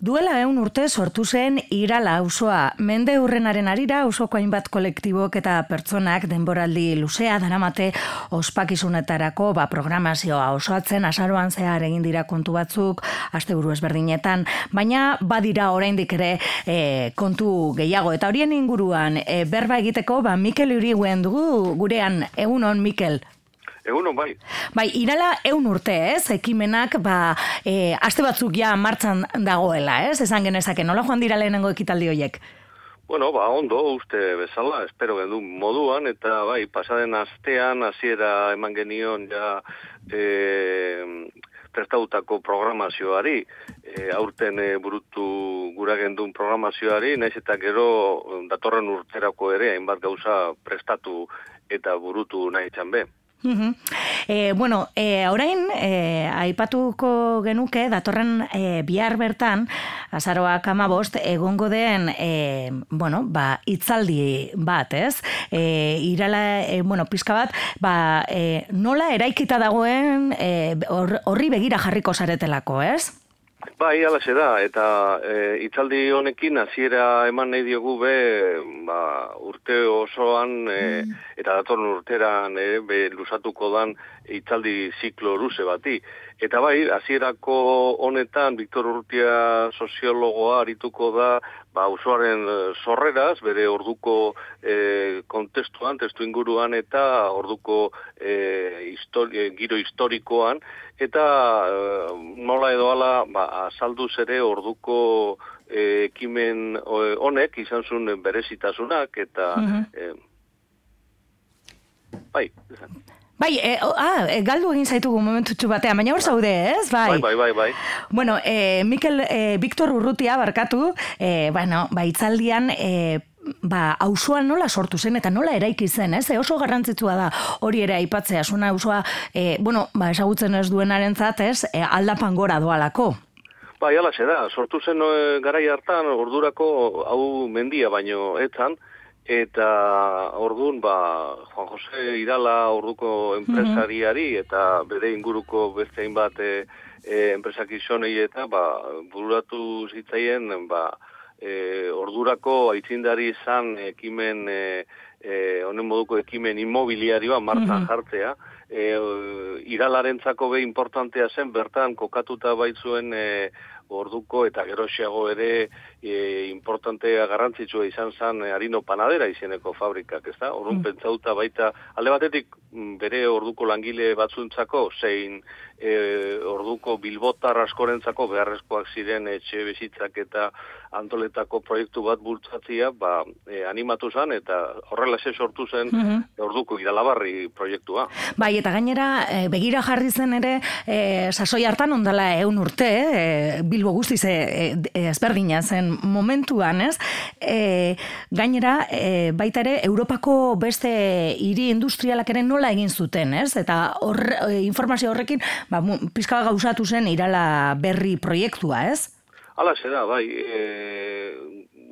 Duela eun urte sortu zen irala auzoa. Mende urrenaren arira ausoko hainbat kolektibok eta pertsonak denboraldi luzea daramate ospakizunetarako ba, programazioa osoatzen asaroan zehar egin dira kontu batzuk, asteburu ezberdinetan, baina badira oraindik ere e, kontu gehiago. Eta horien inguruan e, berba egiteko ba, Mikel Uriguen dugu gurean egunon Mikel. Egunon, bai. Bai, irala eun urte, ez? Ekimenak, ba, e, aste batzuk ja martzan dagoela, ez? Esan genezake, nola joan dira lehenengo ekitaldi horiek? Bueno, ba, ondo, uste bezala, espero gendu moduan, eta bai, pasaden astean, hasiera eman genion, ja, e, prestautako programazioari, e, aurten e, burutu gura gendun programazioari, naiz eta gero datorren urterako ere, hainbat gauza prestatu eta burutu nahi txan be. E, bueno, e, orain, e, aipatuko genuke, datorren e, bihar bertan, azaroak amabost, egongo den, e, bueno, ba, itzaldi bat, ez? E, irala, e, bueno, pizka bat, ba, e, nola eraikita dagoen horri begira jarriko zaretelako, ez? Bai, ala da, eta e, itzaldi honekin hasiera eman nahi diogu be, ba, urte osoan, e, mm. eta datorn urteran, e, be, lusatuko dan itzaldi ziklo luze bati. Eta bai, hasierako honetan, Viktor Urtia soziologoa arituko da, ba, usuaren sorreraz, bere orduko e, kontestuan, testu inguruan, eta orduko e, histori, giro historikoan, eta e, nola edo ala, ba, azaldu zere orduko e, ekimen honek, izan zuen berezitasunak, eta... Mm bai, Bai, e, ah, e, galdu egin zaitugu momentutxu batean, baina hor zaude, ez? Bai, bai, bai, bai. Bueno, e, Mikel, e, Victor Urrutia barkatu, e, bueno, ba, itzaldian, e, ba, auzoa nola sortu zen eta nola eraiki zen, ez? E, oso garrantzitsua da hori ere aipatzea, zuna auzoa, e, bueno, ba, esagutzen ez duenaren zatez, e, aldapan gora doalako. Bai, ala da, sortu zen e, garai hartan, ordurako hau mendia baino etzan, eta ordun ba Juan Jose Irala orduko enpresariari eta bere inguruko beste hainbat e, e, enpresak eta ba bururatu zitzaien ba e, ordurako aitzindari izan ekimen e, e, honen moduko ekimen inmobiliarioa martan jartzea. E, iralarentzako be importantea zen bertan kokatuta baitzuen e, orduko eta geroxiago ere e, importantea garrantzitsua izan zen harino panadera izeneko fabrikak, ez da? Orduan mm. pentsauta baita, alde batetik mm, bere orduko langile batzuntzako, zein e, orduko bilbotar askorentzako beharrezkoak ziren etxe bizitzak eta antoletako proiektu bat bultzatzia, ba, e, animatu zen eta horrela ze sortu zen mm orduko idalabarri proiektua. Bai, eta gainera, e, begira jarri zen ere, e, sasoi hartan ondala eun urte, e, Bilbo guztiz e, e, ezberdina zen momentuan, ez? E, gainera, e, baita ere, Europako beste hiri industrialak ere nola egin zuten, ez? Eta hor, e, informazio horrekin, ba, pizka gauzatu zen irala berri proiektua, ez? Hala, da, bai, e,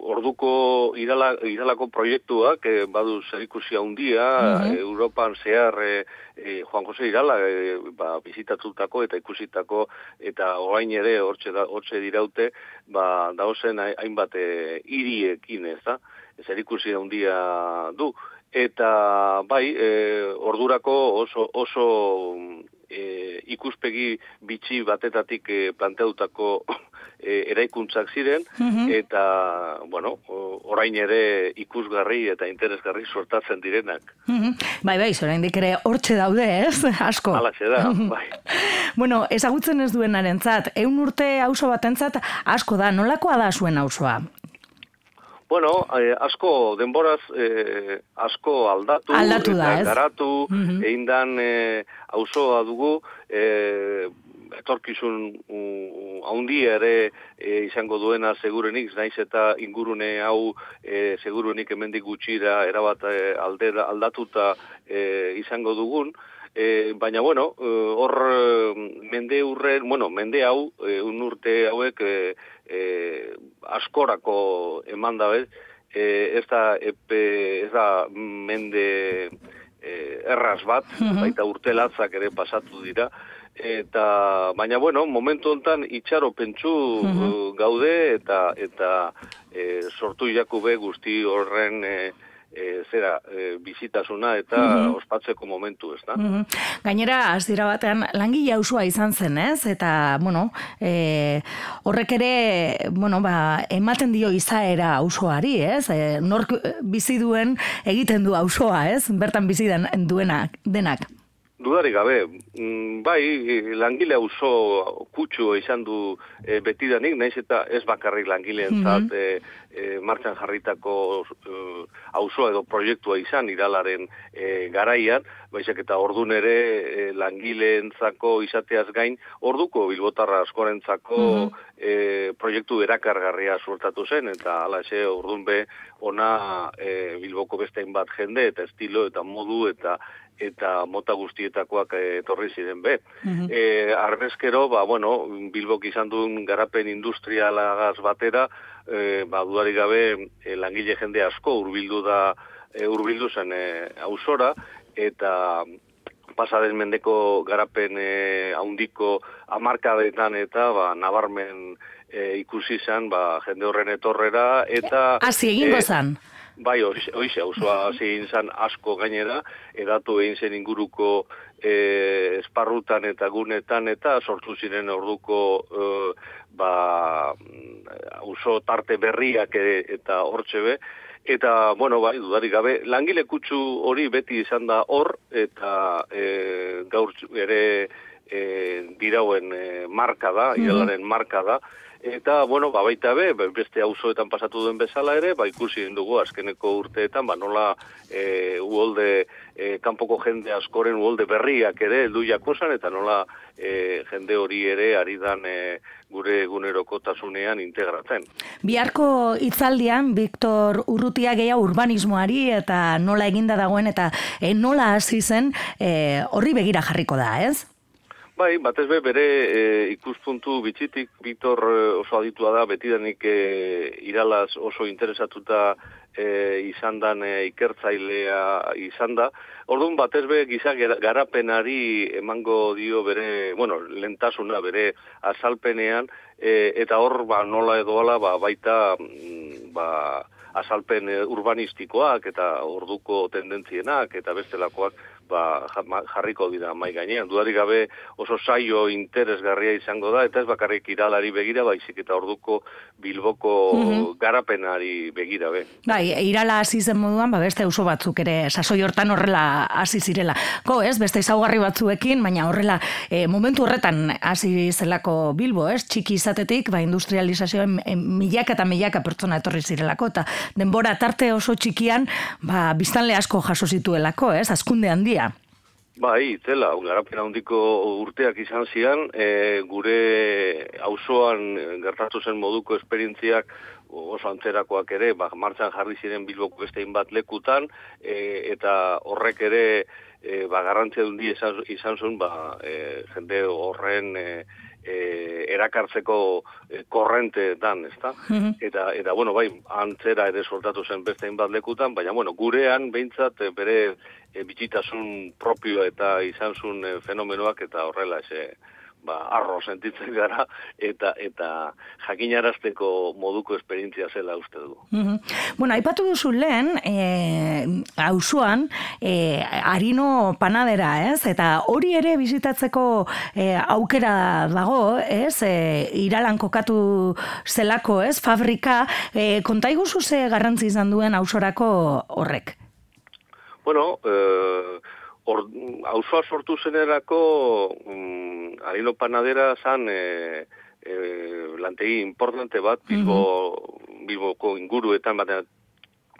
orduko irala, iralako proiektuak e, badu zerikusi handia mm Europan zehar e, Juan Jose Irala e, ba, bizitatutako eta ikusitako eta orain ere hortxe, da, hortxe diraute ba, daozen hainbat hiriekin ez da zerikusi handia du. Eta bai e, ordurako oso, oso e, ikuspegi bitxi batetatik e, planteutako e, eraikuntzak ziren, mhm. eta, bueno, orain ere ikusgarri eta interesgarri sortatzen direnak. Mhm. Bai, bai, zorain ere hortxe daude, ez? Asko. Hala, da, bai. bueno, ezagutzen ez duen arentzat, eun urte auzo batentzat asko da, nolakoa da zuen auzoa? Bueno, eh, asko denboraz eh, asko aldatu, aldatu da, eta garatu, mm -hmm. egin dan eh, auzoa dugu, eh, etorkizun haundi ere e, izango duena segurenik, naiz eta ingurune hau e, segurenik hemendik gutxira erabat e, aldatuta e, izango dugun, e, baina bueno, e, hor mende urren, bueno, mende hau, e, un urte hauek e, e, askorako eman da bez, e, ez da epe, ez da mende e, erraz bat, baita urtelatzak ere pasatu dira, eta baina bueno, momentu hontan itxaro pentsu uh gaude eta eta e, sortu jakube guzti horren e, e, zera, e, bizitasuna eta mm ospatzeko momentu, ez da? Mm Gainera, azira batean, langile hausua izan zen, ez? Eta, bueno, e, horrek ere, bueno, ba, ematen dio izaera hausoari, ez? E, nork bizi duen egiten du hausoa, ez? Bertan bizi den, duenak, denak. Dudari gabe, mm, bai, langile auzo kutsu izan du e, betidanik, naiz eta ez bakarrik langileen zat, mm martxan jarritako e, auzoa edo proiektua izan iralaren e, garaian, baizik eta ordun ere e, langileentzako izateaz gain, orduko bilbotarra askorentzako mm proiektu erakargarria suertatu zen, eta ala eze, ordun be, ona e, bilboko bestein bat jende, eta estilo, eta modu, eta eta mota guztietakoak etorri ziren be. Mm arbezkero, ba, bueno, Bilbok izan duen garapen industrialagaz batera, e, ba, dudarik gabe e, langile jende asko urbildu da, e, urbildu zen e, ausora, eta pasaden mendeko garapen e, haundiko amarkadetan eta ba, nabarmen e, ikusi zen ba, jende horren etorrera, eta... Hasi egingo zen? Bai, hoxe, hausoa zein zan asko gainera, edatu egin zen inguruko e, esparrutan eta gunetan eta sortu ziren orduko e, ba, auso tarte berriak e, eta hortxe be, eta, bueno, bai, dudarik gabe, langile kutsu hori beti izan da hor, eta e, gaur ere e, dirauen e, marka da, mm marka da, Eta, bueno, ba, baita be, beste auzoetan pasatu duen bezala ere, ba, ikusi dugu azkeneko urteetan, ba, nola e, uolde, e, kanpoko jende askoren uolde berriak ere, eldu jakosan, eta nola e, jende hori ere ari dan e, gure eguneroko tasunean integratzen. Biharko itzaldian, Viktor Urrutia gehiago urbanismoari eta nola eginda dagoen, eta e, nola hasi zen e, horri begira jarriko da, ez? Bai, batez be, bere e, ikuspuntu bitxitik, Victor e, oso aditua da, betidanik e, iralaz oso interesatuta e, izan dan e, ikertzailea izan da. Orduan, batez be, giza garapenari emango dio bere, bueno, lentasuna bere azalpenean, e, eta hor, ba, nola edoala, ba, baita, mm, ba, azalpen urbanistikoak eta orduko tendentzienak eta bestelakoak ba, jarriko dira mai gainean. Dudarik gabe oso saio interesgarria izango da, eta ez bakarrik iralari begira, baizik eta orduko bilboko mhm. garapenari begira be. Bai, irala hasi zen moduan, ba, beste oso batzuk ere, sasoi hortan horrela hasi zirela. Ko, ez, beste izaugarri batzuekin, baina horrela, e, momentu horretan hasi zelako bilbo, ez, txiki izatetik, ba, industrializazioen milaka eta milaka pertsona etorri zirelako, eta denbora tarte oso txikian, ba, biztanle asko jaso zituelako, ez, askunde handia Bai, zela, garapena handiko urteak izan zian, e, gure auzoan gertatu zen moduko esperientziak oso antzerakoak ere, ba, martxan jarri ziren bilboko bestein bat lekutan, e, eta horrek ere e, ba, garantzia dundi izan, izan zuen, ba, e, jende horren e, e, erakartzeko e, korrente dan, ezta? Mm Eta, eta, bueno, bai, antzera ere sortatu zen beste bat lekutan, baina, bueno, gurean, behintzat, bere e, bitxitasun propio eta izan zuen fenomenoak eta horrela, eze, ba, arro sentitzen gara eta eta jakinarazteko moduko esperientzia zela uste du. Mm Bueno, aipatu duzu lehen, e, auzuan, e, harino panadera, ez? Eta hori ere bizitatzeko e, aukera dago, ez? E, iralan kokatu zelako, ez? Fabrika, e, kontaigu zuze garrantzi izan duen ausorako horrek? Bueno, eh, Or, auzoa sortu zenerako um, harino panadera zan e, e, lantegi importante bat Bilbo, Bilboko inguruetan bat,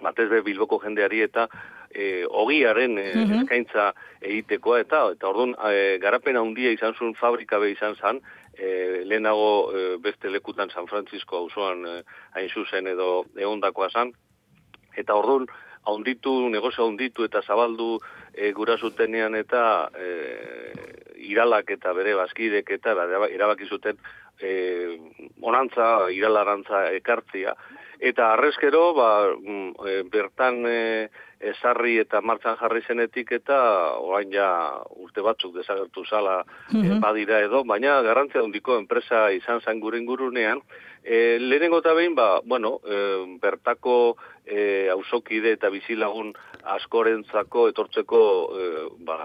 batez be Bilboko jendeari eta e, ogiaren e, eskaintza egitekoa eta eta orduan e, garapena handia izan zuen fabrika be izan zan e, lehenago e, beste lekutan San Francisco auzoan e, hain zuzen edo egondakoa zan. Eta orduan haunditu, negozio haunditu eta zabaldu e, gura zutenean eta e, iralak eta bere bazkidek eta erabaki zuten e, onantza, iralarantza ekartzia Eta arrezkero, ba, mm, e, bertan e, esarri eta martzan jarri zenetik eta orain ja urte batzuk desagertu zala mm badira edo, baina garrantzia hundiko enpresa izan zain gure ingurunean, e, lehenengo eta behin, ba, bueno, e, bertako e, ausokide eta bizilagun askorentzako etortzeko e, ba,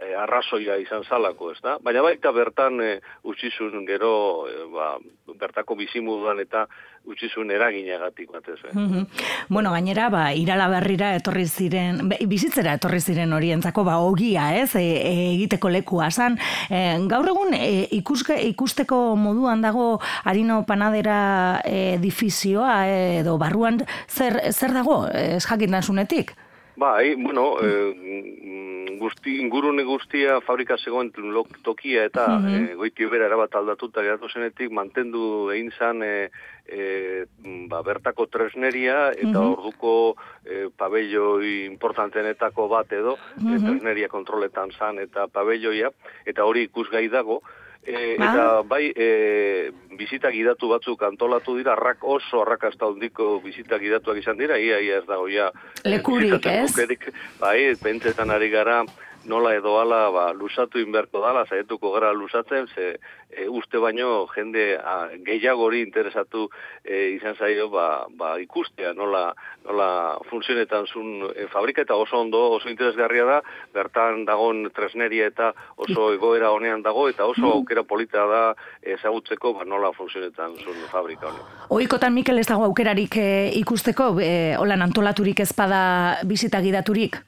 e, arrazoia izan zalako, ez da? Baina baita bertan e, utxizun gero e, ba, bertako bizimuduan eta utxizun eraginagatik batez. Eh? Mm Bueno, gainera, ba, irala berrira etorri ziren, bizitzera etorri ziren horientzako, ba, ogia, ez, e, e, egiteko lekua zan. E, gaur egun, e, ikusteko moduan dago harino panadera e, edo barruan, zer, zer dago, ez jakintan zunetik? Bai, bueno, e, guzti, ingurune guztia fabrika zegoen tokia eta mm -hmm. e, goiti bera erabat aldatuta geratu zenetik mantendu egin zan e, e, ba, bertako tresneria eta mm orduko e, pabello importantenetako bat edo mm -hmm. tresneria kontroletan zan eta pabelloia eta hori ikusgai dago E, eta bai, e, bizita gidatu batzuk antolatu dira, arrak oso arrakasta hondiko bizita gidatuak izan dira, ia, ia ez dago, ia. Lekurik, ez? bai, pentsetan ari gara, nola edo ala ba, lusatu inberko dala, zaituko gara lusatzen, ze e, uste baino jende a, gehiago hori interesatu e, izan zaio ba, ba, ikustea, nola, nola funtzionetan zun e, fabrika eta oso ondo, oso interesgarria da, bertan dagon tresneria eta oso egoera honean dago, eta oso mm. aukera polita da ezagutzeko ba, nola funtzionetan zun fabrika honean. Oikotan, Mikel, ez dago aukerarik e, ikusteko, e, holan antolaturik ezpada bizita gidaturik?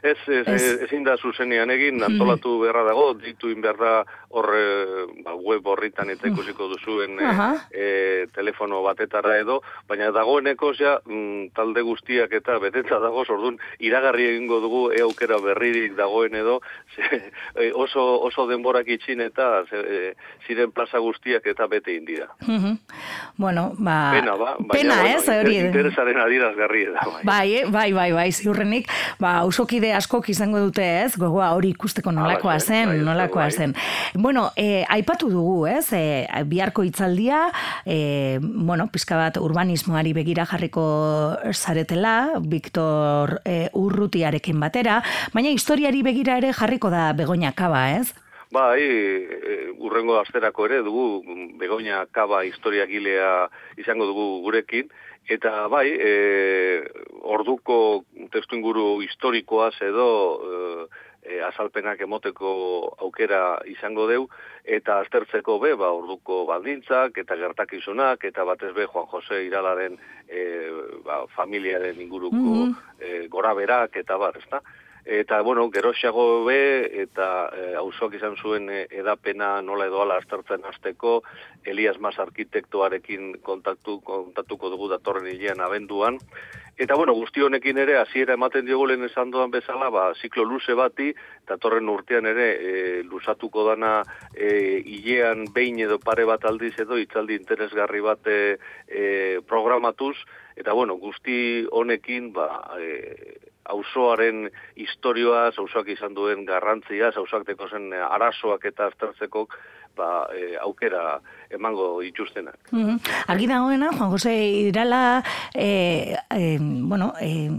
Ez, ez, ez. ezin da zuzenean egin, mhm. antolatu beharra dago, ditu inberda horre ba, web horritan eta mm. ikusiko duzuen e, telefono batetara edo, baina dagoeneko ja, mm, talde guztiak eta beteta dago, ordun iragarri egingo dugu e aukera berririk dagoen edo, e, oso, oso denborak itxin eta e, ziren plaza guztiak eta bete indira. Bueno, ba... Pena, ba, baina, pena, ez, hori. Interesaren adiraz garri da. Bai, bai, bai, bai, bai, ziurrenik, ba, usokide askok izango dute, ez? Gogoa hori ikusteko nolakoa zen, bai, nolakoa bai. zen. Bueno, e, aipatu dugu, ez? E, biharko hitzaldia, e, bueno, pizka bat urbanismoari begira jarriko zaretela, Victor e, Urrutiarekin batera, baina historiari begira ere jarriko da Begoña Kaba, ez? Bai, e, urrengo asterako ere dugu Begoña Kaba historiagilea izango dugu gurekin, Eta bai, e, orduko testu inguru historikoaz edo e, e, azalpenak emoteko aukera izango deu, eta aztertzeko be, ba, orduko baldintzak, eta gertakizunak, eta batez be, Juan Jose Iralaren e, ba, familiaren inguruko mm -hmm. gora berak, eta bar, ezta? Eta, bueno, geroxiago be, eta e, izan zuen e, edapena nola edo ala astartzen azteko, Elias Mas arkitektoarekin kontaktu, kontaktuko dugu datorren hilean abenduan. Eta, bueno, guzti honekin ere, hasiera ematen diogu lehen esan doan bezala, ba, ziklo luze bati, datorren urtean ere, e, lusatuko dana e, hilean behin edo pare bat aldiz edo, itzaldi interesgarri bat e programatuz, eta, bueno, guzti honekin, ba, e, auzoaren historioa, auzoak izan duen garrantzia, auzoak teko zen arazoak eta aztertzeko ba, e, aukera emango dituztenak. Mm -hmm. Argi dagoena, Juan Jose Irala, e, e, bueno, e,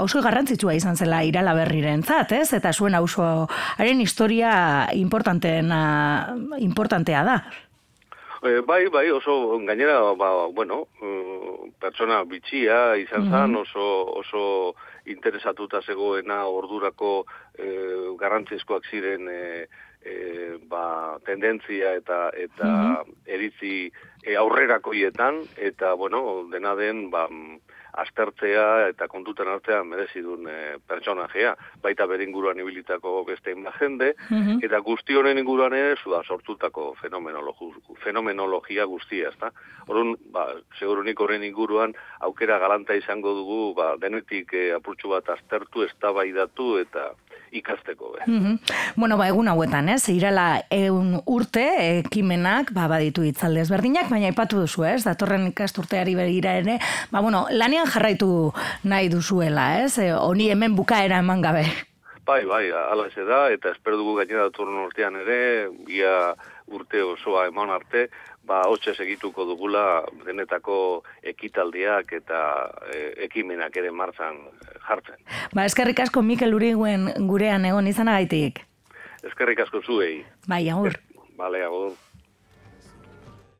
oso garrantzitsua izan zela irala berriren zat, ez? Eta zuen haren historia importanteena, importantea da. E, bai, bai, oso gainera, ba, bueno, uh, pertsona bitxia izan zan, oso, oso interesatuta zegoena ordurako e, garrantzizkoak ziren e, e, ba, tendentzia eta eta mm -hmm. eritzi e, aurrerakoietan eta bueno dena den ba, aztertzea eta kontuten artean merezi duen e, pertsonajea, baita bere inguruan ibilitako beste jende, mhm. eta guzti honen inguruan ere, zuda, sortutako fenomenologia guztia, ezta? Horun, ba, segurunik horren inguruan, aukera galanta izango dugu, ba, denetik e, apurtxu bat aztertu, eztabaidatu eta ikasteko. Be. Mm Bueno, ba, egun hauetan, ez? Irala egun urte, ekimenak, ba, baditu itzalde ezberdinak, baina ipatu duzu, ez? Datorren ikasturteari begira ere, ba, bueno, lanean jarraitu nahi duzuela, ez? E, oni hemen bukaera eman gabe. Bai, bai, ala da, eta espero dugu gainera datorren urtean ere, ia urte osoa eman arte, ba, hotxe segituko dugula denetako ekitaldiak eta e, ekimenak ere martzan jartzen. Ba, eskerrik asko Mikel Uriguen gurean egon izanagaitik. Eskerrik asko zuei. Bai, agur. Bale, agur.